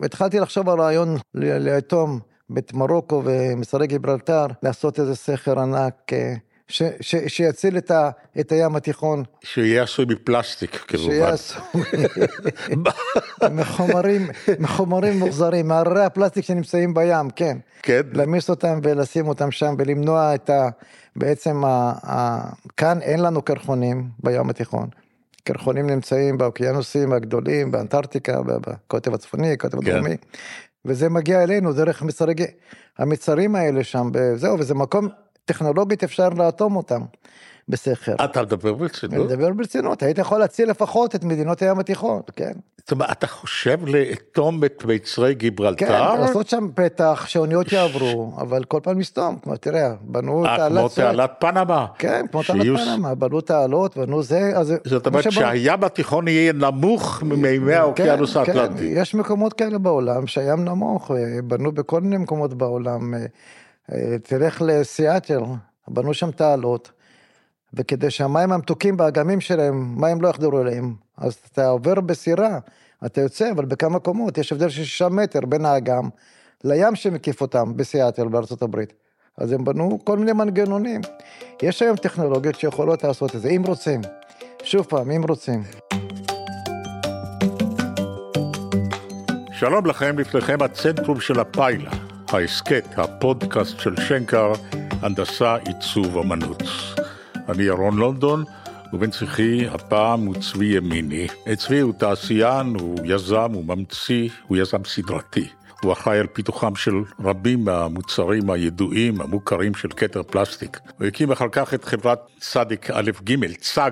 והתחלתי לחשוב על רעיון לאטום את מרוקו ומשרי גיברלטר, לעשות איזה סכר ענק. אה, ש, ש, שיציל את, ה, את הים התיכון. שיהיה עשוי מפלסטיק כמובן. שיהיה עשוי מחומרים, מחומרים מוחזרים, מהררי הפלסטיק שנמצאים בים, כן. כן. להמיס אותם ולשים אותם שם ולמנוע את ה... בעצם ה, ה, כאן אין לנו קרחונים בים התיכון. קרחונים נמצאים באוקיינוסים הגדולים, באנטארקטיקה, בקוטב הצפוני, קוטב כן. הדרומי. וזה מגיע אלינו דרך מצרי, המצרים האלה שם, זהו, וזה מקום טכנולוגית אפשר לאטום אותם בסכר. אתה מדבר ברצינות? אני מדבר ברצינות, היית יכול להציל לפחות את מדינות הים התיכון, כן. זאת אומרת, אתה חושב לאטום את מיצרי גיברלטר? כן, לעשות שם פתח שאוניות יעברו, אבל כל פעם לסתום, כמו תראה, בנו אה, תעלת... כמו תעלת פנמה. כן, כמו תעלת פנמה, בנו תעלות, בנו זה, אז... זאת אומרת שהים התיכון יהיה נמוך ממימי האוקיינוס כן, כן, האטלנטי. יש מקומות כאלה בעולם שהים נמוך, בנו בכל מיני מקומות בעולם. אה, אה, תלך לסיאטל, בנו שם תעלות, וכדי שהמים המתוקים באגמים שלהם, מים לא יחדרו אליהם, אז אתה עובר בסירה, אתה יוצא, אבל בכמה קומות, יש הבדל של שישה מטר בין האגם לים שמקיף אותם בסיאטל בארצות הברית. אז הם בנו כל מיני מנגנונים. יש היום טכנולוגיות שיכולות לעשות את זה, אם רוצים. שוב פעם, אם רוצים. שלום לכם, לפניכם הצנטרום של הפיילה. ההסכת, הפודקאסט של שנקר, הנדסה, עיצוב, אמנות. אני ירון לונדון, ובן צחי הפעם הוא צבי ימיני. צבי הוא תעשיין, הוא יזם, הוא ממציא, הוא יזם סדרתי. הוא אחראי על פיתוחם של רבים מהמוצרים הידועים, המוכרים של כתר פלסטיק. הוא הקים אחר כך את חברת צדיק א' ג', צג,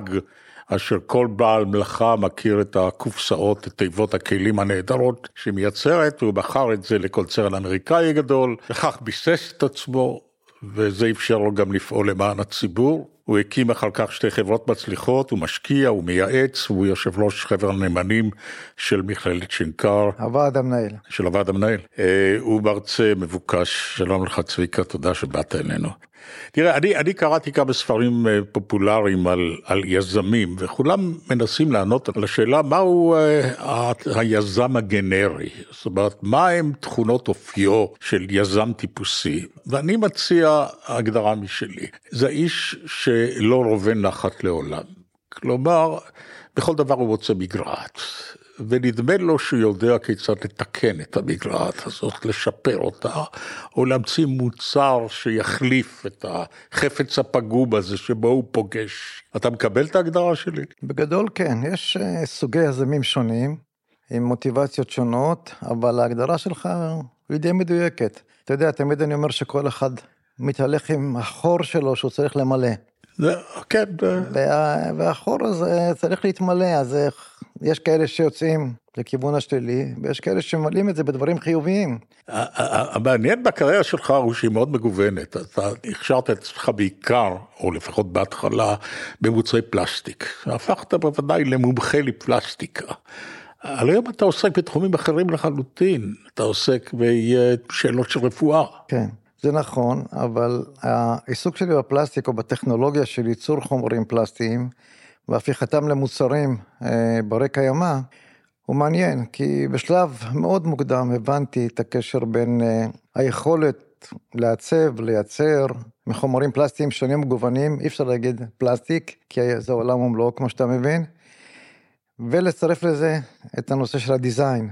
אשר כל בעל מלאכה מכיר את הקופסאות, את תיבות הכלים הנהדרות שהיא מייצרת, והוא מכר את זה לקונצרן אמריקאי גדול, וכך ביסס את עצמו, וזה אפשר לו גם לפעול למען הציבור. הוא הקים אחר כך שתי חברות מצליחות, הוא משקיע, הוא מייעץ, הוא יושב ראש חבר הנאמנים של מכללת שינקר. הוועד המנהל. של הוועד המנהל. אה, הוא מרצה מבוקש, שלום לך צביקה, תודה שבאת אלינו. תראה, אני, אני קראתי כמה ספרים אה, פופולריים על, על יזמים, וכולם מנסים לענות על השאלה מהו uh, היזם הגנרי, זאת אומרת, מה הם תכונות אופיו של יזם טיפוסי, ואני מציע הגדרה משלי, זה איש שלא רובה נחת לעולם. כלומר, בכל דבר הוא רוצה מגרעת. ונדמה לו שהוא יודע כיצד לתקן את המגרעת הזאת, לשפר אותה, או להמציא מוצר שיחליף את החפץ הפגום הזה שבו הוא פוגש. אתה מקבל את ההגדרה שלי? בגדול כן, יש אה, סוגי יזמים שונים, עם מוטיבציות שונות, אבל ההגדרה שלך היא די מדויקת. אתה יודע, תמיד אני אומר שכל אחד מתהלך עם החור שלו שהוא צריך למלא. זה, כן. וה, והחור הזה צריך להתמלא, אז יש כאלה שיוצאים לכיוון השלילי, ויש כאלה שממלאים את זה בדברים חיוביים. המעניין בקריירה שלך הוא שהיא מאוד מגוונת, אתה הכשרת את עצמך בעיקר, או לפחות בהתחלה, במוצרי פלסטיק. הפכת בוודאי למומחה לפלסטיקה. אבל היום אתה עוסק בתחומים אחרים לחלוטין, אתה עוסק בשאלות של רפואה. כן. זה נכון, אבל העיסוק שלי בפלסטיק או בטכנולוגיה של ייצור חומרים פלסטיים והפיכתם למוצרים אה, ברי קיימא, הוא מעניין, כי בשלב מאוד מוקדם הבנתי את הקשר בין אה, היכולת לעצב, לייצר מחומרים פלסטיים שונים ומגוונים, אי אפשר להגיד פלסטיק, כי זה עולם ומלואו כמו שאתה מבין, ולצרף לזה את הנושא של הדיזיין.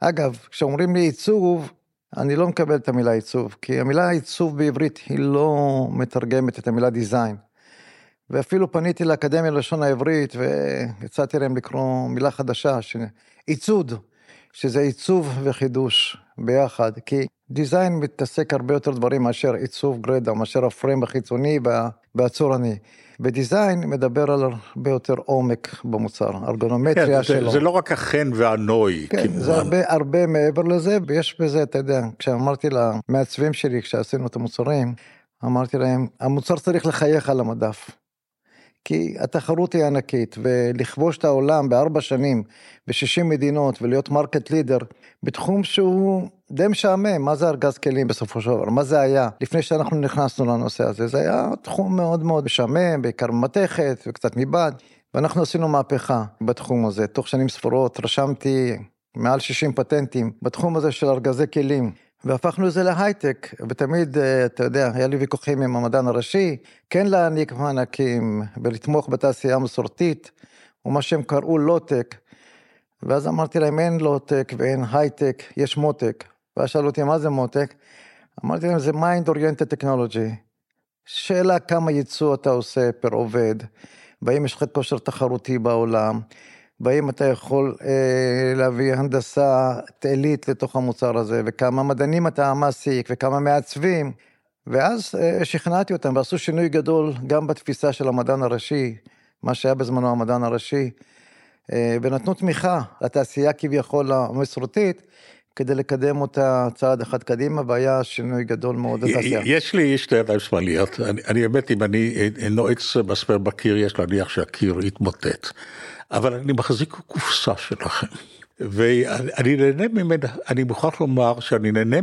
אגב, כשאומרים לי עיצוב, אני לא מקבל את המילה עיצוב, כי המילה עיצוב בעברית היא לא מתרגמת את המילה דיזיין. ואפילו פניתי לאקדמיה ללשון העברית והצעתי להם לקרוא מילה חדשה, עיצוד, שזה עיצוב וחידוש ביחד, כי דיזיין מתעסק הרבה יותר דברים מאשר עיצוב גרדה, מאשר הפריים החיצוני והצורני. ו design מדבר על הרבה יותר עומק במוצר, ארגונומטריה כן, שלו. זה לא רק החן והנוי. כן, כמובן. זה הרבה, הרבה מעבר לזה, ויש בזה, אתה יודע, כשאמרתי למעצבים שלי, כשעשינו את המוצרים, אמרתי להם, המוצר צריך לחייך על המדף. כי התחרות היא ענקית, ולכבוש את העולם בארבע שנים, ב-60 מדינות, ולהיות market leader, בתחום שהוא די משעמם, מה זה ארגז כלים בסופו של דבר, מה זה היה, לפני שאנחנו נכנסנו לנושא הזה, זה היה תחום מאוד מאוד משעמם, בעיקר ממתכת וקצת מבד, ואנחנו עשינו מהפכה בתחום הזה, תוך שנים ספורות רשמתי מעל 60 פטנטים בתחום הזה של ארגזי כלים. והפכנו את זה להייטק, ותמיד, אה, אתה יודע, היה לי ויכוחים עם המדען הראשי, כן להעניק מענקים ולתמוך בתעשייה המסורתית, ומה שהם קראו לואו-טק. ואז אמרתי להם, אין לואו-טק ואין הייטק, יש mo-tech. ואז שאלו אותי, מה זה mo-tech? אמרתי להם, זה mind oriented technology. שאלה כמה ייצוא אתה עושה פר עובד, והאם יש לך כושר תחרותי בעולם, והאם אתה יכול אה, להביא הנדסה עילית לתוך המוצר הזה, וכמה מדענים אתה מעסיק, וכמה מעצבים. ואז אה, שכנעתי אותם, ועשו שינוי גדול גם בתפיסה של המדען הראשי, מה שהיה בזמנו המדען הראשי, אה, ונתנו תמיכה לתעשייה כביכול המסורתית, כדי לקדם אותה צעד אחד קדימה, והיה שינוי גדול מאוד לתעשייה. יש לי שתי ידיים שמאליות, אני, באמת, אם אני נועץ מסמר בקיר, יש להניח שהקיר יתמוטט. אבל אני מחזיק קופסה שלכם. ואני נהנה ממנה, אני מוכרח לומר שאני נהנה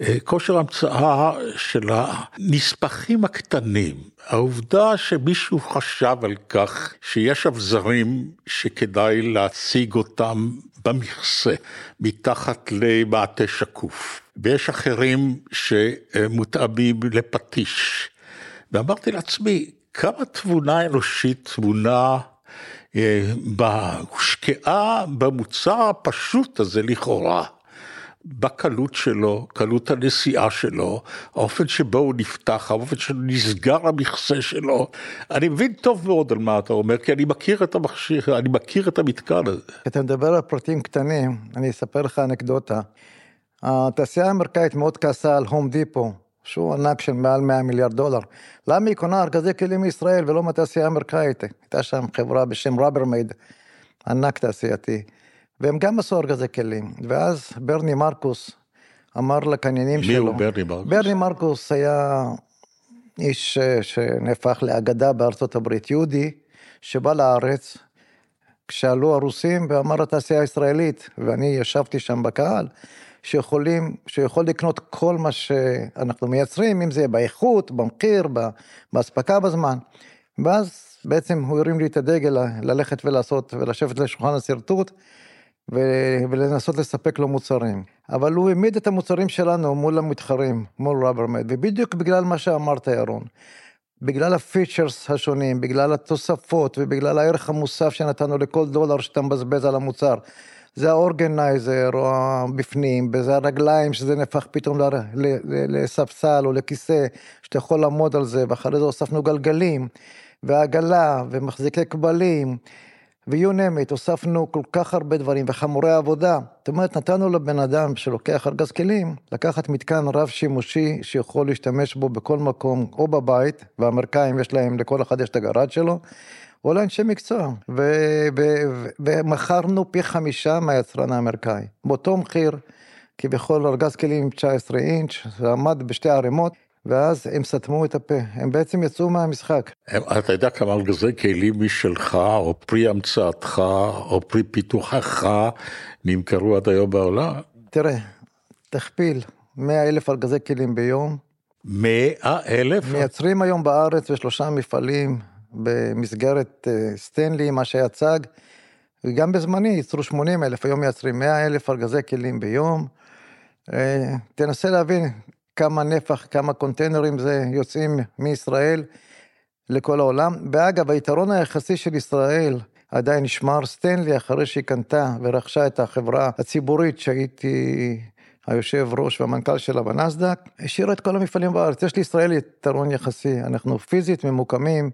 מהכושר המצאה של הנספחים הקטנים. העובדה שמישהו חשב על כך שיש אבזרים שכדאי להציג אותם במכסה, מתחת למעטה שקוף, ויש אחרים שמותאמים לפטיש. ואמרתי לעצמי, כמה תבונה אנושית, תבונה הושקעה במוצר הפשוט הזה לכאורה, בקלות שלו, קלות הנסיעה שלו, האופן שבו הוא נפתח, האופן שנסגר המכסה שלו. אני מבין טוב מאוד על מה אתה אומר, כי אני מכיר את המכשיר, אני מכיר את המתקן הזה. אתה מדבר על פרטים קטנים, אני אספר לך אנקדוטה. התעשייה האמריקאית מאוד כעסה על הום דיפו. שהוא ענק של מעל 100 מיליארד דולר. למה היא קונה ארגזי כלים מישראל ולא מהתעשייה האמריקאית? הייתה שם חברה בשם רברמייד, ענק תעשייתי, והם גם עשו ארגזי כלים. ואז ברני מרקוס אמר לקניינים שלו... מי הוא ברני מרקוס? ברני מרקוס היה איש שנהפך לאגדה בארצות הברית, יהודי שבא לארץ, כשעלו הרוסים ואמר התעשייה הישראלית, ואני ישבתי שם בקהל, שיכולים, שיכול לקנות כל מה שאנחנו מייצרים, אם זה באיכות, במחיר, באספקה בזמן. ואז בעצם הוא הרים לי את הדגל ללכת ולעשות, ולשבת לשולחן השרטוט, ולנסות לספק לו מוצרים. אבל הוא העמיד את המוצרים שלנו מול המתחרים, מול רברמד, ובדיוק בגלל מה שאמרת, ירון. בגלל הפיצ'רס השונים, בגלל התוספות ובגלל הערך המוסף שנתנו לכל דולר שאתה מבזבז על המוצר. זה האורגנייזר או הבפנים, וזה הרגליים שזה נהפך פתאום לספסל או לכיסא, שאתה יכול לעמוד על זה, ואחרי זה הוספנו גלגלים, ועגלה, ומחזיקי כבלים, name it, הוספנו כל כך הרבה דברים, וחמורי עבודה. זאת אומרת, נתנו לבן אדם שלוקח ארגז כלים, לקחת מתקן רב שימושי שיכול להשתמש בו בכל מקום, או בבית, והאמריקאים יש להם, לכל אחד יש את הגראז' שלו, או לאנשי מקצוע, ומכרנו פי חמישה מהיצרן האמריקאי, באותו מחיר, כביכול ארגז כלים עם 19 אינץ', זה עמד בשתי ערימות. ואז הם סתמו את הפה, הם בעצם יצאו מהמשחק. אתה יודע כמה ארגזי כלים משלך, או פרי המצאתך, או פרי פיתוחך, נמכרו עד היום בעולם? תראה, תכפיל, 100 אלף ארגזי כלים ביום. 100 אלף? מייצרים היום בארץ בשלושה מפעלים, במסגרת אה, סטנלי, מה שיצג, וגם בזמני ייצרו 80 אלף, היום מייצרים 100 אלף ארגזי כלים ביום. אה, תנסה להבין כמה נפח, כמה קונטיינרים זה יוצאים מישראל לכל העולם. ואגב, היתרון היחסי של ישראל עדיין נשמר סטנלי אחרי שהיא קנתה ורכשה את החברה הציבורית שהייתי היושב ראש והמנכ"ל שלה בנסדק, השאירה את כל המפעלים בארץ. יש לישראל יתרון יחסי, אנחנו פיזית ממוקמים,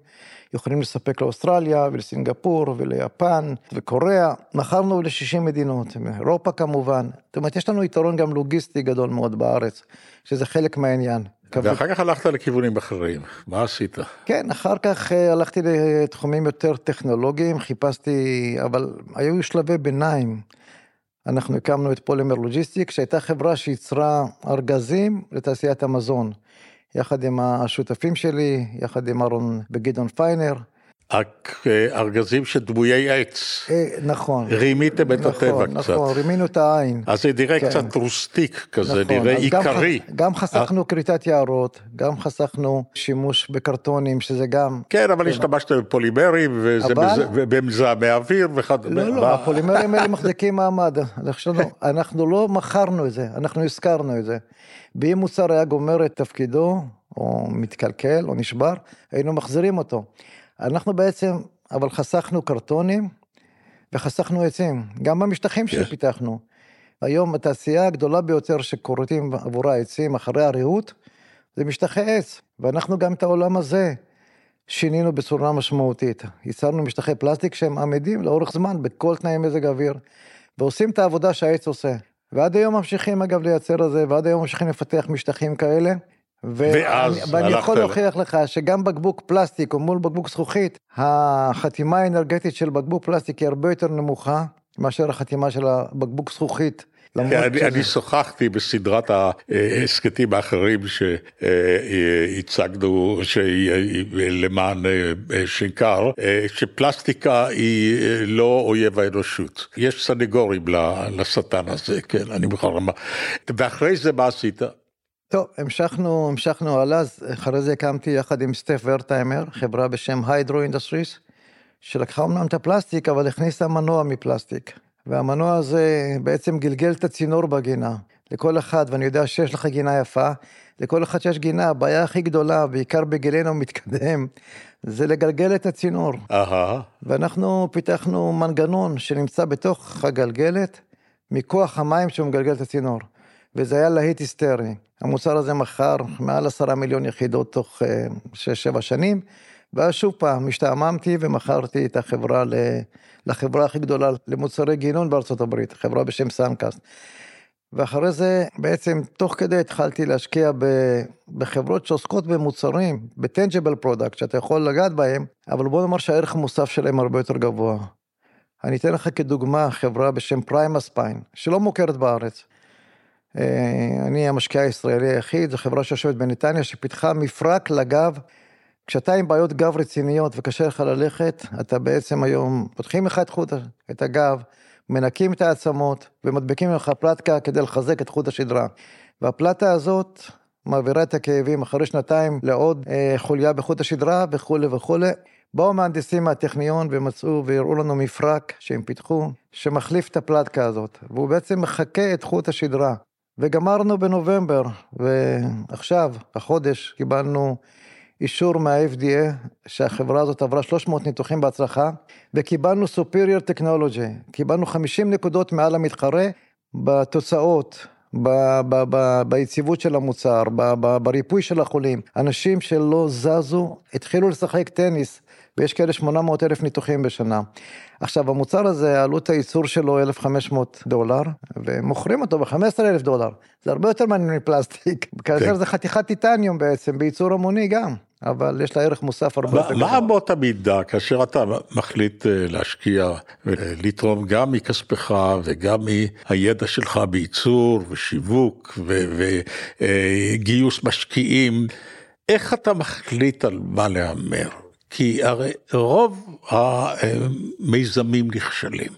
יכולים לספק לאוסטרליה ולסינגפור וליפן וקוריאה. מכרנו ל-60 מדינות, אירופה כמובן. זאת אומרת, יש לנו יתרון גם לוגיסטי גדול מאוד בארץ, שזה חלק מהעניין. ואחר כך הלכת לכיוונים אחרים, מה עשית? כן, אחר כך אה, הלכתי לתחומים יותר טכנולוגיים, חיפשתי, אבל היו שלבי ביניים. אנחנו הקמנו את פולימר לוג'יסטיק, שהייתה חברה שייצרה ארגזים לתעשיית המזון. יחד עם השותפים שלי, יחד עם אהרון וגדעון פיינר, ארגזים של דמויי עץ. אה, נכון. רימיתם את נכון, הטבע נכון, קצת. נכון, רימינו את העין. אז זה נראה כן. קצת רוסטיק כזה, נכון, נראה גם עיקרי. ח- גם חסכנו כריתת יערות, גם חסכנו שימוש בקרטונים, שזה גם... כן, אבל השתמשתם בפולימרים, וזה אבל- מז- ובמזהמי אוויר וכדומה. לא, לא, מה- הפולימרים האלה מחזיקים מעמד. אנחנו, אנחנו לא מכרנו את זה, אנחנו הזכרנו את זה. ואם מוצר היה גומר את תפקידו, או מתקלקל, או נשבר, היינו מחזירים אותו. אנחנו בעצם, אבל חסכנו קרטונים וחסכנו עצים, גם במשטחים כן. שפיתחנו. היום התעשייה הגדולה ביותר שכורתים עבורה עצים אחרי הריהוט, זה משטחי עץ, ואנחנו גם את העולם הזה שינינו בצורה משמעותית. ייצרנו משטחי פלסטיק שהם עמידים לאורך זמן בכל תנאי מזג האוויר, ועושים את העבודה שהעץ עושה. ועד היום ממשיכים אגב לייצר את זה, ועד היום ממשיכים לפתח משטחים כאלה. ואז אני- ואני הלכת יכול להוכיח לך שגם בקבוק פלסטיק או מול בקבוק זכוכית, החתימה האנרגטית של בקבוק פלסטיק היא הרבה יותר נמוכה מאשר החתימה של הבקבוק זכוכית. אני, שזה- אני שוחחתי בסדרת ההסכתים האחרים שהצגנו למען אה, שנקר, אה, שפלסטיקה היא אה, לא אויב האנושות. יש סנגורים לשטן הזה, כן, אני מוכרח לומר. ואחרי זה מה עשית? טוב, המשכנו, המשכנו הלאה, אז אחרי זה הקמתי יחד עם סטף ורטהיימר, חברה בשם היידרו אינדסטריס, שלקחה אמנם את הפלסטיק, אבל הכניסה מנוע מפלסטיק. והמנוע הזה בעצם גלגל את הצינור בגינה. לכל אחד, ואני יודע שיש לך גינה יפה, לכל אחד שיש גינה, הבעיה הכי גדולה, בעיקר בגילנו המתקדם, זה לגלגל את הצינור. אהה, ואנחנו פיתחנו מנגנון שנמצא בתוך הגלגלת, מכוח המים שהוא מגלגל את הצינור. וזה היה להיט היסטרי. המוצר הזה מכר מעל עשרה מיליון יחידות תוך אה, שש-שבע שנים, ואז שוב פעם השתעממתי ומכרתי את החברה ל- לחברה הכי גדולה למוצרי גינון בארצות הברית, חברה בשם סאנקאסט. ואחרי זה בעצם תוך כדי התחלתי להשקיע ב- בחברות שעוסקות במוצרים, ב tangible product, שאתה יכול לגעת בהם, אבל בוא נאמר שהערך המוסף שלהם הרבה יותר גבוה. אני אתן לך כדוגמה חברה בשם Premia Spine, שלא מוכרת בארץ. אה, אני המשקיע הישראלי היחיד, זו חברה שיושבת בנתניה, שפיתחה מפרק לגב. כשאתה עם בעיות גב רציניות וקשה לך ללכת, אתה בעצם היום, פותחים לך את חוט, את הגב, מנקים את העצמות ומדביקים לך פלטקה כדי לחזק את חוט השדרה. והפלטה הזאת מעבירה את הכאבים אחרי שנתיים לעוד אה, חוליה בחוט השדרה וכולי וכולי. באו מהנדסים מהטכניון ומצאו והראו לנו מפרק שהם פיתחו, שמחליף את הפלטקה הזאת, והוא בעצם מחקה את חוט השדרה. וגמרנו בנובמבר, ועכשיו, החודש, קיבלנו אישור מה-FDA שהחברה הזאת עברה 300 ניתוחים בהצלחה, וקיבלנו Superior Technology, קיבלנו 50 נקודות מעל המתחרה בתוצאות, ב- ב- ב- ביציבות של המוצר, ב- ב- בריפוי של החולים. אנשים שלא זזו, התחילו לשחק טניס, ויש כאלה 800 אלף ניתוחים בשנה. עכשיו, המוצר הזה, עלות הייצור שלו 1,500 דולר, ומוכרים אותו ב-15 אלף דולר. זה הרבה יותר מעניין מפלסטיק, כאשר זה חתיכת טיטניום בעצם, בייצור המוני גם, אבל יש לה ערך מוסף הרבה מה- יותר מה גבוה. אמות המידה כאשר אתה מחליט אה, להשקיע ולתרום גם מכספך וגם מהידע שלך בייצור ושיווק וגיוס משקיעים, איך אתה מחליט על מה להמר? כי הרי רוב המיזמים נכשלים.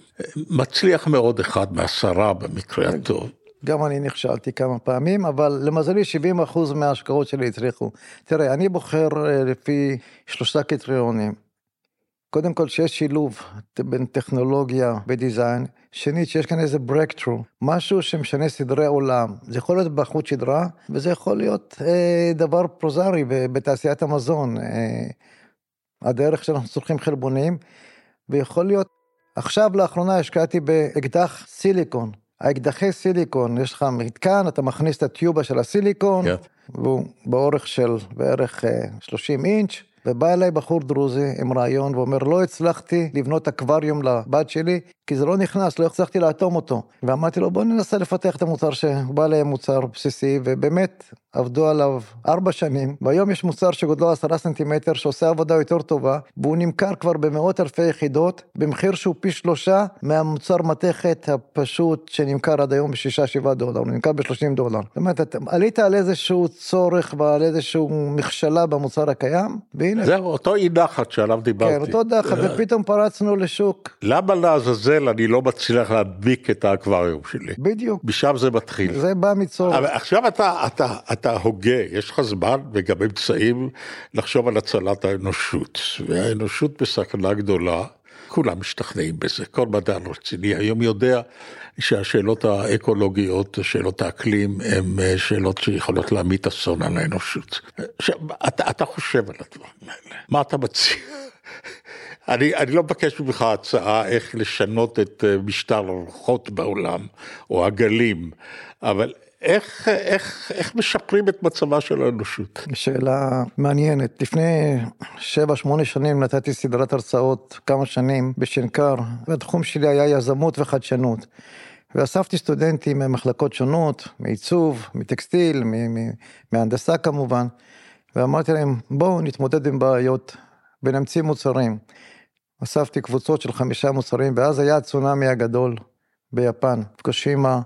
מצליח מאוד אחד מעשרה במקרה הטוב. גם אני נכשלתי כמה פעמים, אבל למזלי 70% מההשקעות שלי הצליחו. תראה, אני בוחר אה, לפי שלושה קריטריונים. קודם כל שיש שילוב בין טכנולוגיה ודיזיין, שנית שיש כאן איזה breakthrough, משהו שמשנה סדרי עולם, זה יכול להיות בחוט שדרה וזה יכול להיות אה, דבר פרוזרי בתעשיית המזון, אה, הדרך שאנחנו צורכים חלבונים, ויכול להיות, עכשיו לאחרונה השקעתי באקדח סיליקון, האקדחי סיליקון, יש לך מתקן, אתה מכניס את הטיובה של הסיליקון, כן. והוא באורך של בערך אה, 30 אינץ', ובא אליי בחור דרוזי עם רעיון ואומר, לא הצלחתי לבנות אקווריום לבת שלי, כי זה לא נכנס, לא הצלחתי לאטום אותו. ואמרתי לו, בוא ננסה לפתח את המוצר שבא אליי מוצר בסיסי, ובאמת, עבדו עליו ארבע שנים, והיום יש מוצר שגודלו עשרה סנטימטר שעושה עבודה יותר טובה, והוא נמכר כבר במאות אלפי יחידות, במחיר שהוא פי שלושה מהמוצר מתכת הפשוט שנמכר עד היום בשישה שבעה דולר, הוא נמכר בשלושים דולר. זאת אומרת, אתה עלית על איזשהו צורך ועל איזשהו מכשלה במוצר הקיים, והנה. זה אותו אי נחת שעליו דיברתי. כן, אותו דחת, ופתאום פרצנו לשוק. למה לעזאזל אני לא מצליח להדביק את האקווריום שלי? בדיוק. משם זה מתחיל. זה בא מצורך. אבל עכשיו אתה, אתה, אתה הוגה, יש לך זמן וגם אמצעים לחשוב על הצלת האנושות, והאנושות בסכנה גדולה. כולם משתכנעים בזה, כל מדען רציני היום יודע שהשאלות האקולוגיות, שאלות האקלים, הן אה, שאלות שיכולות להמיט אסון על האנושות. עכשיו, אתה, אתה חושב על הדברים האלה, מה אתה מציע? אני, אני לא מבקש ממך הצעה איך לשנות את אה, משטר הרוחות בעולם, או הגלים, אבל איך, איך, איך משפרים את מצבה של האנושות? שאלה מעניינת. לפני 7-8 שנים נתתי סדרת הרצאות כמה שנים בשנקר, והתחום שלי היה יזמות וחדשנות. ואספתי סטודנטים ממחלקות שונות, מעיצוב, מטקסטיל, מהנדסה כמובן, ואמרתי להם, בואו נתמודד עם בעיות ונמציא מוצרים. אספתי קבוצות של חמישה מוצרים, ואז היה הצונאמי הגדול ביפן, פקושימה,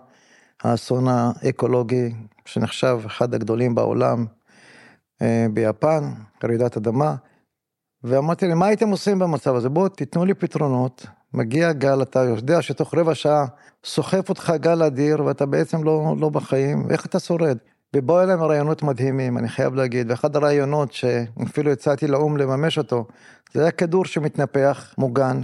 האסון האקולוגי שנחשב אחד הגדולים בעולם אה, ביפן, רעידת אדמה, ואמרתי להם, מה הייתם עושים במצב הזה? בואו תיתנו לי פתרונות, מגיע גל, אתה יודע שתוך רבע שעה סוחף אותך גל אדיר ואתה בעצם לא, לא בחיים, איך אתה שורד? ובאו אליהם רעיונות מדהימים, אני חייב להגיד, ואחד הרעיונות שאפילו הצעתי לאו"ם לממש אותו, זה היה כדור שמתנפח, מוגן,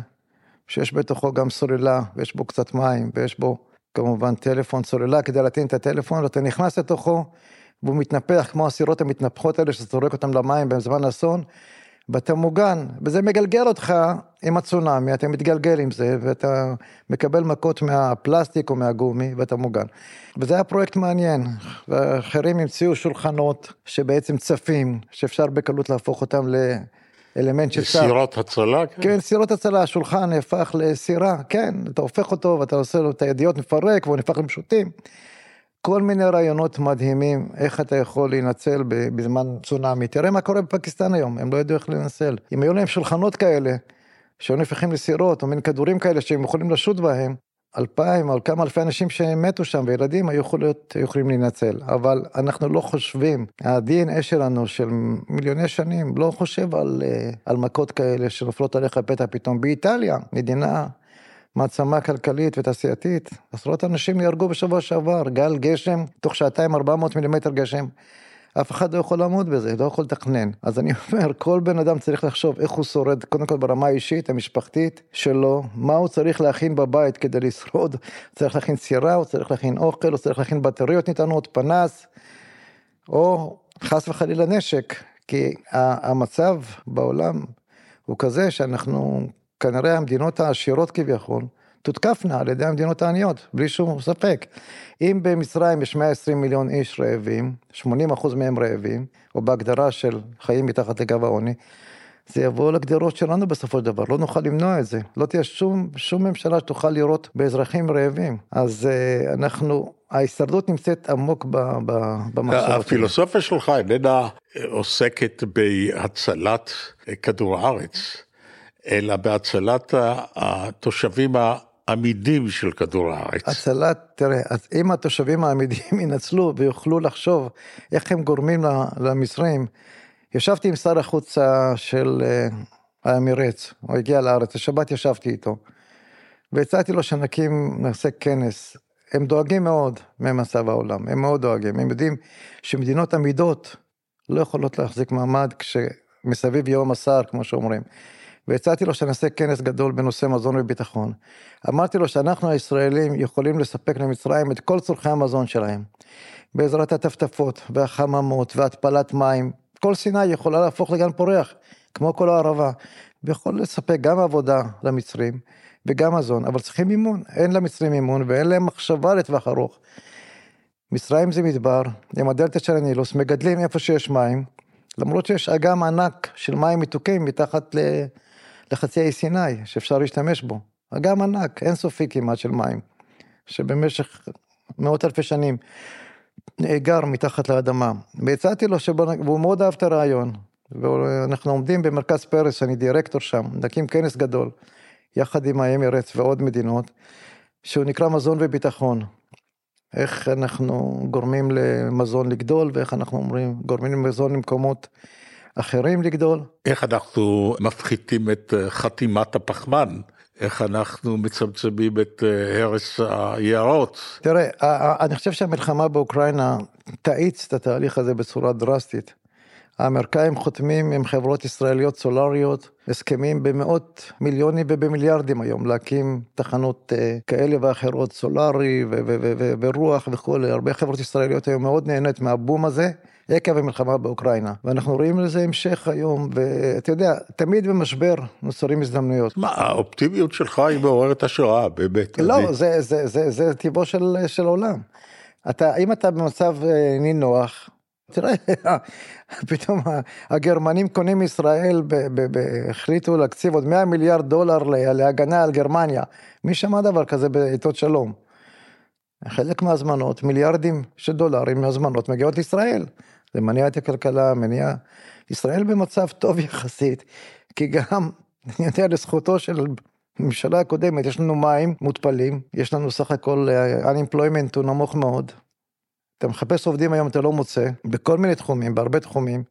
שיש בתוכו גם סוללה, ויש בו קצת מים, ויש בו כמובן טלפון סוללה כדי להטעין את הטלפון, ואתה נכנס לתוכו, והוא מתנפח כמו הסירות המתנפחות האלה שאתה זורק אותן למים בזמן אסון, ואתה מוגן, וזה מגלגל אותך עם הצונאמי, אתה מתגלגל עם זה, ואתה מקבל מכות מהפלסטיק או מהגומי, ואתה מוגן. וזה היה פרויקט מעניין, ואחרים המציאו שולחנות שבעצם צפים, שאפשר בקלות להפוך אותם ל... אלמנט של שר. סירות הצלה? כן, כן סירות הצלה, השולחן נהפך לסירה, כן, אתה הופך אותו ואתה עושה לו את הידיעות מפרק והוא נהפך למשוטים. כל מיני רעיונות מדהימים, איך אתה יכול להינצל בזמן צונאמי. תראה מה קורה בפקיסטן היום, הם לא ידעו איך להינצל. אם היו להם שולחנות כאלה, שהיו נהפכים לסירות, או מין כדורים כאלה שהם יכולים לשוט בהם, אלפיים, או כמה אלפי אנשים שמתו שם, וילדים היו יכולים, היו יכולים להינצל. אבל אנחנו לא חושבים, ה-DNA שלנו של מיליוני שנים לא חושב על, אה, על מכות כאלה שנופלות עליך פתע פתאום. באיטליה, מדינה מעצמה כלכלית ותעשייתית, עשרות אנשים נהרגו בשבוע שעבר, גל גשם, תוך שעתיים 400 מילימטר גשם. אף אחד לא יכול לעמוד בזה, לא יכול לתכנן. אז אני אומר, כל בן אדם צריך לחשוב איך הוא שורד, קודם כל ברמה האישית, המשפחתית שלו, מה הוא צריך להכין בבית כדי לשרוד. צריך להכין סירה, הוא צריך להכין אוכל, הוא צריך להכין בטריות ניתנות, פנס, או חס וחלילה נשק, כי המצב בעולם הוא כזה שאנחנו, כנראה המדינות העשירות כביכול, תותקפנה על ידי המדינות העניות, בלי שום ספק. אם במצרים יש 120 מיליון איש רעבים, 80 אחוז מהם רעבים, או בהגדרה של חיים מתחת לקו העוני, זה יבוא לגדרות שלנו בסופו של דבר, לא נוכל למנוע את זה. לא תהיה שום, שום ממשלה שתוכל לראות באזרחים רעבים. אז uh, אנחנו, ההישרדות נמצאת עמוק במחשבות. הפילוסופיה שלך איננה עוסקת בהצלת כדור הארץ, אלא בהצלת התושבים עמידים של כדור הארץ. הצלת, תראה, אז אם התושבים העמידים ינצלו ויוכלו לחשוב איך הם גורמים למצרים, ישבתי עם שר החוץ של אה, האמירץ, הוא הגיע לארץ, השבת ישבתי איתו, והצעתי לו שנקים, נעשה כנס. הם דואגים מאוד ממצב העולם, הם מאוד דואגים, הם יודעים שמדינות עמידות לא יכולות להחזיק מעמד כשמסביב יום השר, כמו שאומרים. והצעתי לו שנעשה כנס גדול בנושא מזון וביטחון. אמרתי לו שאנחנו הישראלים יכולים לספק למצרים את כל צורכי המזון שלהם. בעזרת הטפטפות והחממות והתפלת מים, כל סיני יכולה להפוך לגן פורח, כמו כל הערבה, ויכול לספק גם עבודה למצרים וגם מזון, אבל צריכים מימון, אין למצרים מימון ואין להם מחשבה לטווח ארוך. מצרים זה מדבר, עם הדלתא של הנילוס, מגדלים איפה שיש מים, למרות שיש אגם ענק של מים מתוקים מתחת ל... לחצי האי סיני, שאפשר להשתמש בו. אגם ענק, אינסופי כמעט של מים, שבמשך מאות אלפי שנים נאגר מתחת לאדמה. והצעתי לו, שבוא, והוא מאוד אהב את הרעיון. ואנחנו עומדים במרכז פרס, אני דירקטור שם, נקים כנס גדול, יחד עם האמירץ ועוד מדינות, שהוא נקרא מזון וביטחון. איך אנחנו גורמים למזון לגדול, ואיך אנחנו אומרים, גורמים למזון למקומות אחרים לגדול. איך אנחנו מפחיתים את אה, חתימת הפחמן? איך אנחנו מצמצמים את אה, הרס היערות? תראה, אני חושב שהמלחמה באוקראינה תאיץ את התהליך הזה בצורה דרסטית. האמריקאים חותמים עם חברות ישראליות סולריות הסכמים במאות מיליונים ובמיליארדים היום להקים תחנות אה, כאלה ואחרות סולארי ורוח וכולי, הרבה חברות ישראליות היום מאוד נהנית מהבום הזה. עקב המלחמה באוקראינה, ואנחנו רואים לזה המשך היום, ואתה יודע, תמיד במשבר נוצרים הזדמנויות. מה, האופטימיות שלך היא מעוררת השראה, באמת. לא, אני... זה, זה, זה, זה טבעו של, של עולם. אתה, אם אתה במצב אה, נינוח, תראה, פתאום הגרמנים קונים ישראל, החליטו להקציב עוד 100 מיליארד דולר להגנה על גרמניה. מי שמע דבר כזה בעיתות שלום? חלק מהזמנות, מיליארדים של דולרים מהזמנות מגיעות לישראל. זה מניע את הכלכלה, מניע... ישראל במצב טוב יחסית, כי גם, אני יודע, לזכותו של הממשלה הקודמת, יש לנו מים מותפלים, יש לנו סך הכל, אה, unemployment הוא נמוך מאוד. אתה מחפש עובדים היום, אתה לא מוצא, בכל מיני תחומים, בהרבה תחומים.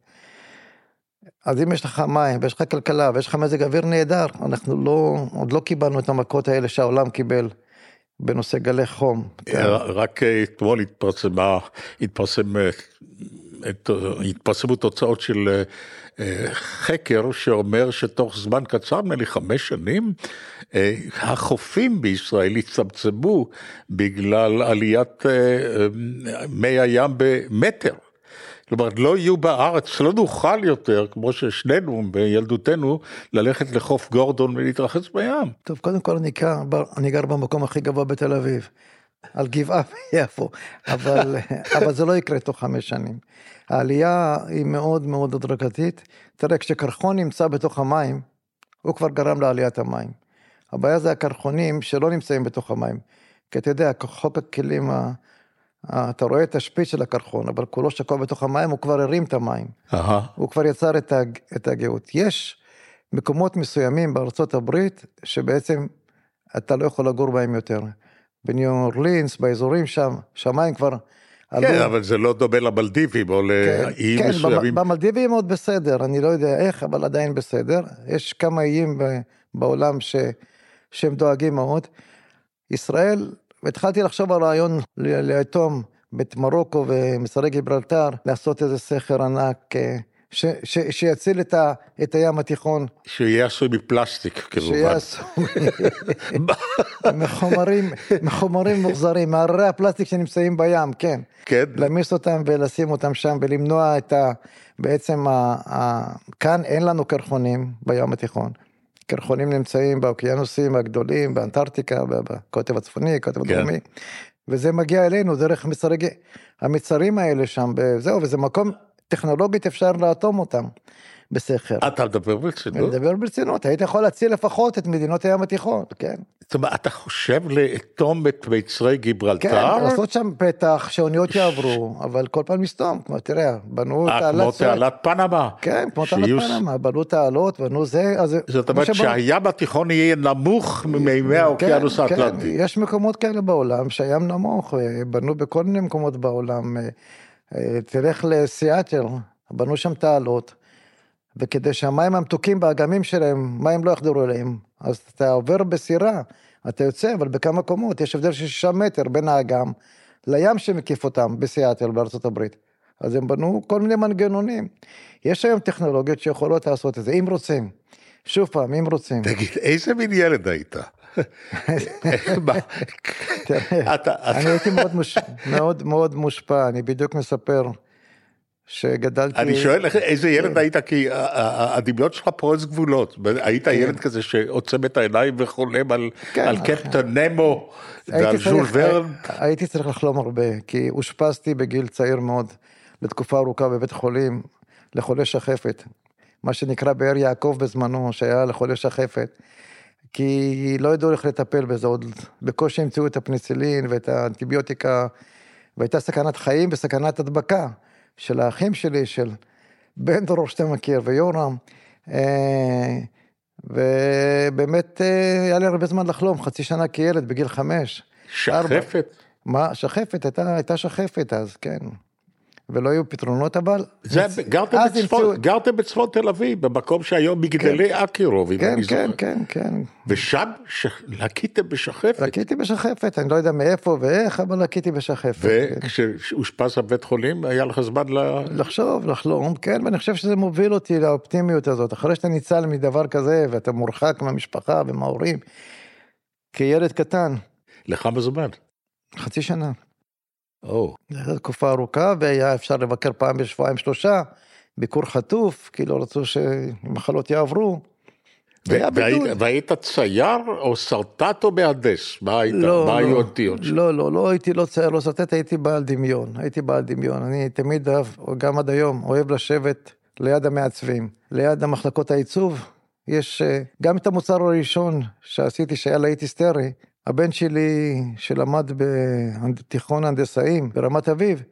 אז אם יש לך מים, ויש לך כלכלה, ויש לך מזג אוויר נהדר, אנחנו לא, עוד לא קיבלנו את המכות האלה שהעולם קיבל. בנושא גלי חום. רק אתמול התפרסמה, התפרסם התפרסמו תוצאות של אה, חקר שאומר שתוך זמן קצר, נדמה לי חמש שנים, אה, החופים בישראל הצטמצמו בגלל עליית אה, מי הים במטר. כלומר, לא יהיו בארץ, לא נוכל יותר, כמו ששנינו בילדותנו, ללכת לחוף גורדון ולהתרחץ בים. טוב, קודם כל אני גר, אני גר במקום הכי גבוה בתל אביב. על גבעה ביפו, אבל, אבל זה לא יקרה תוך חמש שנים. העלייה היא מאוד מאוד הדרגתית. תראה, כשקרחון נמצא בתוך המים, הוא כבר גרם לעליית המים. הבעיה זה הקרחונים שלא נמצאים בתוך המים. כי אתה יודע, חוק הכלים, ה... אתה רואה את השפיץ של הקרחון, אבל כולו שקוע בתוך המים, הוא כבר הרים את המים. Aha. הוא כבר יצר את, הג... את הגאות. יש מקומות מסוימים בארצות הברית, שבעצם אתה לא יכול לגור בהם יותר. בניו אורלינס, באזורים שם, שהמים כבר עלו. כן, אבל זה לא דומה למלדיבים או לאיים כן, מסוימים. כן, במלדיבים עוד בסדר, אני לא יודע איך, אבל עדיין בסדר. יש כמה איים בעולם ש, שהם דואגים מאוד. ישראל, התחלתי לחשוב על רעיון ליתום את מרוקו ומשרי גיברלטר, לעשות איזה סכר ענק. ש, ש, שיציל את, ה, את הים התיכון. שיהיה עשוי מפלסטיק כמובן. שיהיה עשוי מחומרים, מחומרים מוחזרים, מהררי הפלסטיק שנמצאים בים, כן. כן. להמיס אותם ולשים אותם שם ולמנוע את ה... בעצם ה, ה, כאן אין לנו קרחונים בים התיכון. קרחונים נמצאים באוקיינוסים הגדולים, באנטארקטיקה, בקוטב הצפוני, קוטב כן. הדרומי. וזה מגיע אלינו דרך מצרי, המצרים האלה שם, זהו, וזה מקום טכנולוגית אפשר לאטום אותם בסכר. אתה מדבר ברצינות? אני מדבר ברצינות, היית יכול להציל לפחות את מדינות הים התיכון, כן. זאת אומרת, אתה חושב לאטום את מיצרי גיברלטר? כן, לעשות שם פתח שאוניות יעברו, אבל כל פעם מסתום, כמו תראה, בנו תעלת... כמו תעלת פנמה. כן, כמו תעלת פנמה, בנו תעלות, בנו זה, אז... זאת אומרת שהים התיכון יהיה נמוך ממימי האוקיינוס כן, כן, האטלנטי. יש מקומות כאלה בעולם שהים נמוך, בנו בכל מיני מקומות בעולם. אה, תלך לסיאטל, בנו שם תעלות, וכדי שהמים המתוקים באגמים שלהם, מים לא יחדרו אליהם, אז אתה עובר בסירה, אתה יוצא, אבל בכמה קומות, יש הבדל של שישה מטר בין האגם לים שמקיף אותם בסיאטל בארצות הברית. אז הם בנו כל מיני מנגנונים. יש היום טכנולוגיות שיכולות לעשות את זה, אם רוצים. שוב פעם, אם רוצים. תגיד, איזה מין ילד היית? אני הייתי מאוד מאוד מושפע, אני בדיוק מספר שגדלתי... אני שואל איזה ילד כן. היית, כי הדמיון שלך פורץ גבולות. היית כן. ילד כזה שעוצם את העיניים וחולם על כן. קפטן נמו ועל ז'ול ורן? הייתי צריך לחלום הרבה, כי אושפזתי בגיל צעיר מאוד, לתקופה ארוכה בבית חולים, לחולי שחפת. מה שנקרא באר יעקב בזמנו, שהיה לחולי שחפת. כי לא ידעו איך לטפל בזה, עוד בקושי המציאו את הפניצילין ואת האנטיביוטיקה והייתה סכנת חיים וסכנת הדבקה של האחים שלי, של בן דרור שאתה מכיר, ויורם. אה, ובאמת אה, היה לי הרבה זמן לחלום, חצי שנה כילד, בגיל חמש. שחפת? מה, שחפת, הייתה, הייתה שחפת אז, כן. ולא היו פתרונות אבל. זה, גרתם, בצפון, נמצאו... גרתם בצפון תל אביב, במקום שהיום מגדלי כן, אקירוב, אם כן, אני כן, כן, כן. ושם ש... לקיתם בשחפת? לקיתי בשחפת, אני לא יודע מאיפה ואיך, אבל לקיתי בשחפת. וכשאושפז כן. בבית חולים, היה לך זמן ל... לחשוב, לחלום, כן, ואני חושב שזה מוביל אותי לאופטימיות הזאת. אחרי שאתה ניצל מדבר כזה, ואתה מורחק מהמשפחה ומההורים, כילד קטן. לכמה זמן? חצי שנה. או. זו הייתה תקופה ארוכה, והיה אפשר לבקר פעם בשבועיים שלושה, ביקור חטוף, כי לא רצו שמחלות יעברו. והיית צייר או שרטט או מהנדס? מה היית? לא, מה היו האותיות שלך? לא, לא, לא הייתי לא צייר, לא שרטט, הייתי בעל דמיון. הייתי בעל דמיון. אני תמיד אוהב, גם עד היום, אוהב לשבת ליד המעצבים, ליד המחלקות העיצוב. יש אה, גם את המוצר הראשון שעשיתי, שהיה להיט היסטרי, הבן שלי, שלמד בתיכון הנדסאים ברמת אביב,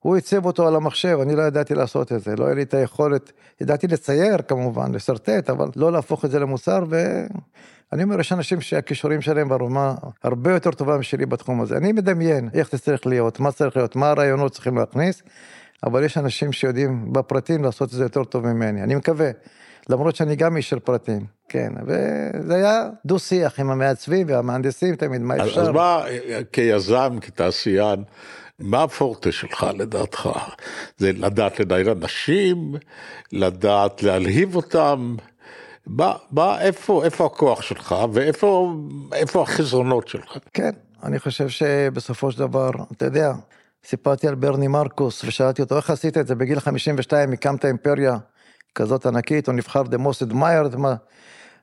הוא עיצב אותו על המחשב, אני לא ידעתי לעשות את זה, לא היה לי את היכולת, ידעתי לצייר כמובן, לשרטט, אבל לא להפוך את זה למוצר, ואני אומר, יש אנשים שהכישורים שלהם ברמה הרבה יותר טובה משלי בתחום הזה. אני מדמיין איך זה צריך להיות, מה צריך להיות, מה הרעיונות צריכים להכניס, אבל יש אנשים שיודעים בפרטים לעשות את זה יותר טוב ממני, אני מקווה. למרות שאני גם איש של פרטים, כן, וזה היה דו-שיח עם המעצבים והמהנדסים תמיד, מה אפשר. אז מה, כיזם, כתעשיין, מה הפורטה שלך לדעתך? זה לדעת לנהל אנשים, לדעת להלהיב אותם, מה, מה, איפה, איפה הכוח שלך ואיפה איפה החסרונות שלך? כן, אני חושב שבסופו של דבר, אתה יודע, סיפרתי על ברני מרקוס ושאלתי אותו איך עשית את זה בגיל 52 הקמת אימפריה כזאת ענקית, הוא נבחר The Most Admired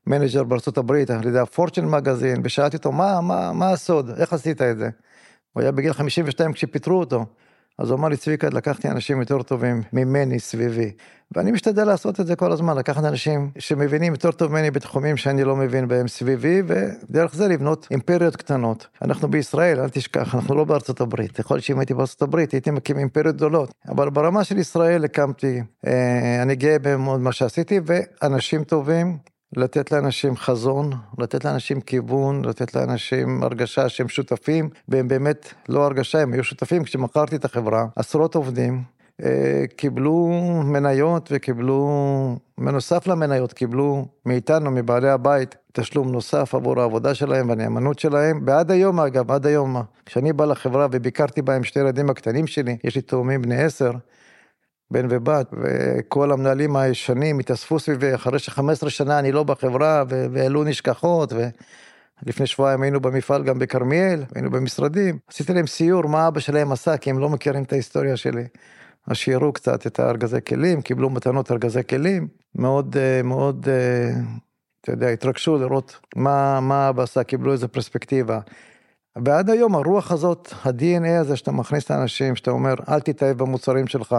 manager בארצות הברית על ידי הפורצ'ן מגזין, ושאלתי אותו, מה, מה, מה הסוד, איך עשית את זה? הוא היה בגיל 52 כשפיטרו אותו. אז הוא אמר לי, צביקה, לקחתי אנשים יותר טובים ממני סביבי. ואני משתדל לעשות את זה כל הזמן, לקחת אנשים שמבינים יותר טוב ממני בתחומים שאני לא מבין בהם סביבי, ודרך זה לבנות אימפריות קטנות. אנחנו בישראל, אל תשכח, אנחנו לא בארצות הברית. יכול להיות שאם הייתי בארצות הברית, הייתי מקים אימפריות גדולות. אבל ברמה של ישראל הקמתי, אה, אני גאה במאוד מה שעשיתי, ואנשים טובים, לתת לאנשים חזון, לתת לאנשים כיוון, לתת לאנשים הרגשה שהם שותפים, והם באמת לא הרגשה, הם היו שותפים. כשמכרתי את החברה, עשרות עובדים אה, קיבלו מניות וקיבלו, בנוסף למניות, קיבלו מאיתנו, מבעלי הבית, תשלום נוסף עבור העבודה שלהם והנאמנות שלהם. ועד היום, אגב, עד היום, כשאני בא לחברה וביקרתי בה עם שתי ילדים הקטנים שלי, יש לי תאומים בני עשר, בן ובת, וכל המנהלים הישנים התאספו סביבי, אחרי ש-15 שנה אני לא בחברה, והעלו נשכחות, ולפני שבועיים היינו במפעל גם בכרמיאל, היינו במשרדים, עשיתי להם סיור מה אבא שלהם עשה, כי הם לא מכירים את ההיסטוריה שלי. אז שיראו קצת את הארגזי כלים, קיבלו מתנות ארגזי כלים, מאוד, אה, מאוד, אה, אתה יודע, התרגשו לראות מה, מה אבא עשה, קיבלו איזה פרספקטיבה. ועד היום הרוח הזאת, ה-DNA הזה שאתה מכניס את האנשים, שאתה אומר, אל תתאהב במוצרים שלך,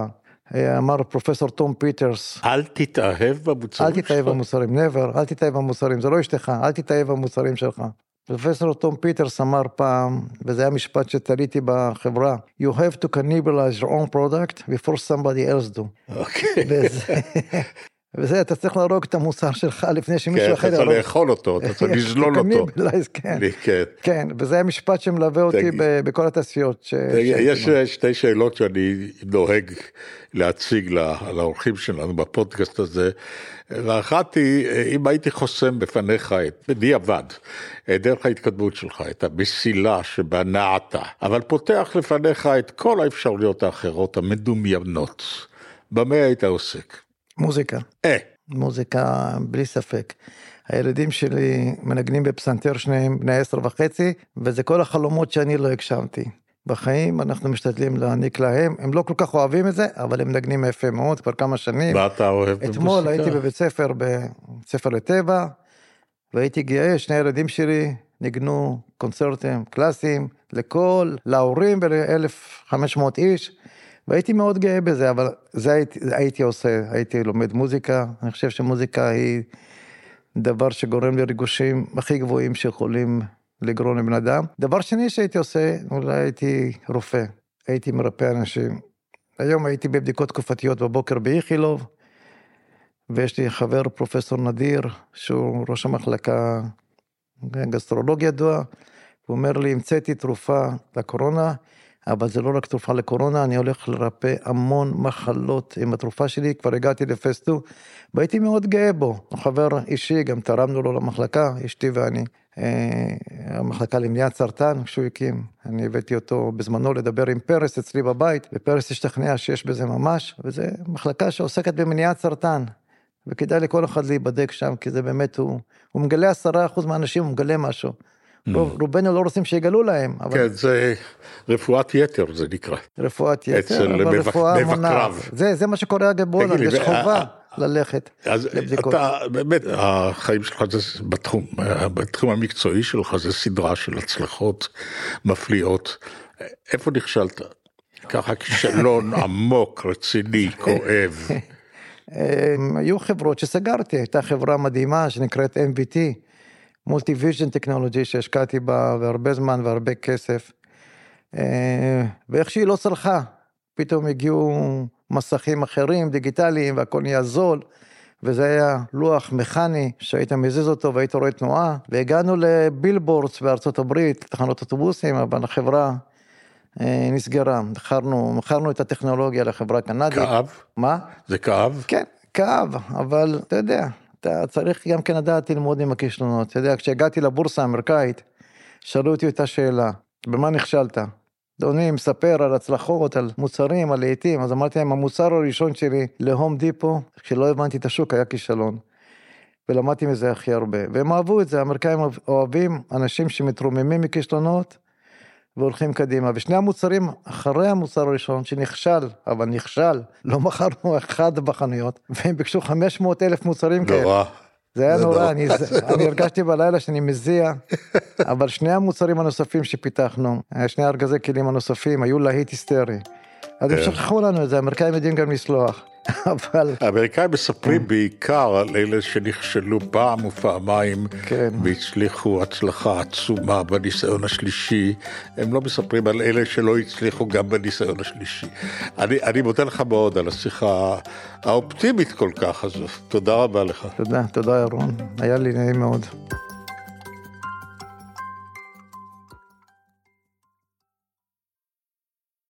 אמר פרופסור תום פיטרס. אל תתאהב במוצרים שלך. אל תתאהב במוצרים, never, אל תתאהב במוצרים, זה לא אשתך, אל תתאהב במוצרים שלך. פרופסור תום פיטרס אמר פעם, וזה היה משפט שתליתי בחברה, You have to cannibalize your own product before somebody else do. אוקיי. Okay. וזה, אתה צריך להרוג את המוצר שלך לפני שמישהו כן, אחר. כן, אתה צריך לאכול אותו, אתה צריך לזלול אותו. כן, כן. כן, וזה המשפט שמלווה אותי בכל התעשיות. יש שתי שאלות שאני נוהג להציג לאורחים שלנו בפודקאסט הזה, ואחת היא, אם הייתי חוסם בפניך את, בדיעבד, את דרך ההתקדמות שלך, את המסילה שבה נעת, אבל פותח לפניך את כל האפשרויות האחרות המדומיינות, במה היית עוסק? מוזיקה. אה. מוזיקה, בלי ספק. הילדים שלי מנגנים בפסנתר שניהם בני עשר וחצי, וזה כל החלומות שאני לא הגשמתי. בחיים אנחנו משתדלים להעניק להם, הם לא כל כך אוהבים את זה, אבל הם מנגנים יפה מאוד כבר כמה שנים. מה אתה אוהב במוזיקה? אתמול הייתי בבית ספר, בבית ספר לטבע, והייתי גאה, שני הילדים שלי ניגנו קונצרטים קלאסיים לכל, להורים ול-1500 איש. והייתי מאוד גאה בזה, אבל זה הייתי, הייתי עושה, הייתי לומד מוזיקה, אני חושב שמוזיקה היא דבר שגורם לריגושים הכי גבוהים שיכולים לגרום לבן אדם. דבר שני שהייתי עושה, אולי הייתי רופא. הייתי מרפא אנשים. היום הייתי בבדיקות תקופתיות בבוקר באיכילוב, ויש לי חבר, פרופסור נדיר, שהוא ראש המחלקה גסטרולוגיה ידוע, הוא אומר לי, המצאתי תרופה לקורונה, אבל זה לא רק תרופה לקורונה, אני הולך לרפא המון מחלות עם התרופה שלי, כבר הגעתי 2, והייתי מאוד גאה בו. הוא חבר אישי, גם תרמנו לו למחלקה, אשתי ואני. אה, המחלקה למניעת סרטן, כשהוא הקים, אני הבאתי אותו בזמנו לדבר עם פרס אצלי בבית, ופרס השתכנע שיש בזה ממש, וזו מחלקה שעוסקת במניעת סרטן. וכדאי לכל אחד להיבדק שם, כי זה באמת, הוא, הוא מגלה עשרה אחוז מהאנשים, הוא מגלה משהו. Mm. רוב, רובנו לא רוצים שיגלו להם. אבל... כן, זה רפואת יתר זה נקרא. רפואת יתר, אבל מבק... רפואה מונעת. זה, זה מה שקורה אגב בהולנד, יש חובה. ללכת אז לבדיקות. אתה באמת, החיים שלך זה בתחום, בתחום המקצועי שלך זה סדרה של הצלחות מפליאות. איפה נכשלת? ככה כישלון עמוק, רציני, כואב. היו חברות שסגרתי, הייתה חברה מדהימה שנקראת MVT, Multi Vision Technology שהשקעתי בה והרבה זמן והרבה כסף. אה, ואיך שהיא לא צלחה, פתאום הגיעו מסכים אחרים, דיגיטליים, והכל נהיה זול. וזה היה לוח מכני שהיית מזיז אותו והיית רואה תנועה, והגענו ל-billboards בארצות הברית, תחנות אוטובוסים, אבל החברה אה, נסגרה, מכרנו, מכרנו את הטכנולוגיה לחברה קנדית. כאב? מה? זה כאב? כן, כאב, אבל אתה יודע, אתה צריך גם כן לדעת ללמוד עם הכישלונות. אתה יודע, כשהגעתי לבורסה האמריקאית, שאלו אותי את השאלה, במה נכשלת? אדוני מספר על הצלחות, על מוצרים, על לעיתים, אז אמרתי להם, המוצר הראשון שלי להום דיפו, כשלא הבנתי את השוק, היה כישלון. ולמדתי מזה הכי הרבה. והם אהבו את זה, האמריקאים אוהבים אנשים שמתרוממים מכישלונות והולכים קדימה. ושני המוצרים אחרי המוצר הראשון, שנכשל, אבל נכשל, לא מכרנו אחד בחנויות, והם ביקשו 500 אלף מוצרים כאלה. נורא. זה היה נורא, אני, אני הרגשתי בלילה שאני מזיע, אבל שני המוצרים הנוספים שפיתחנו, שני ארגזי כלים הנוספים, היו להיט היסטרי. אז הם כן. שכחו לנו את זה, האמריקאים יודעים גם לסלוח. אבל... האמריקאים מספרים בעיקר על אלה שנכשלו פעם ופעמיים כן. והצליחו הצלחה עצומה בניסיון השלישי. הם לא מספרים על אלה שלא הצליחו גם בניסיון השלישי. אני, אני מודה לך מאוד על השיחה האופטימית כל כך הזו. תודה רבה לך. תודה, תודה ירון. היה לי נעים מאוד.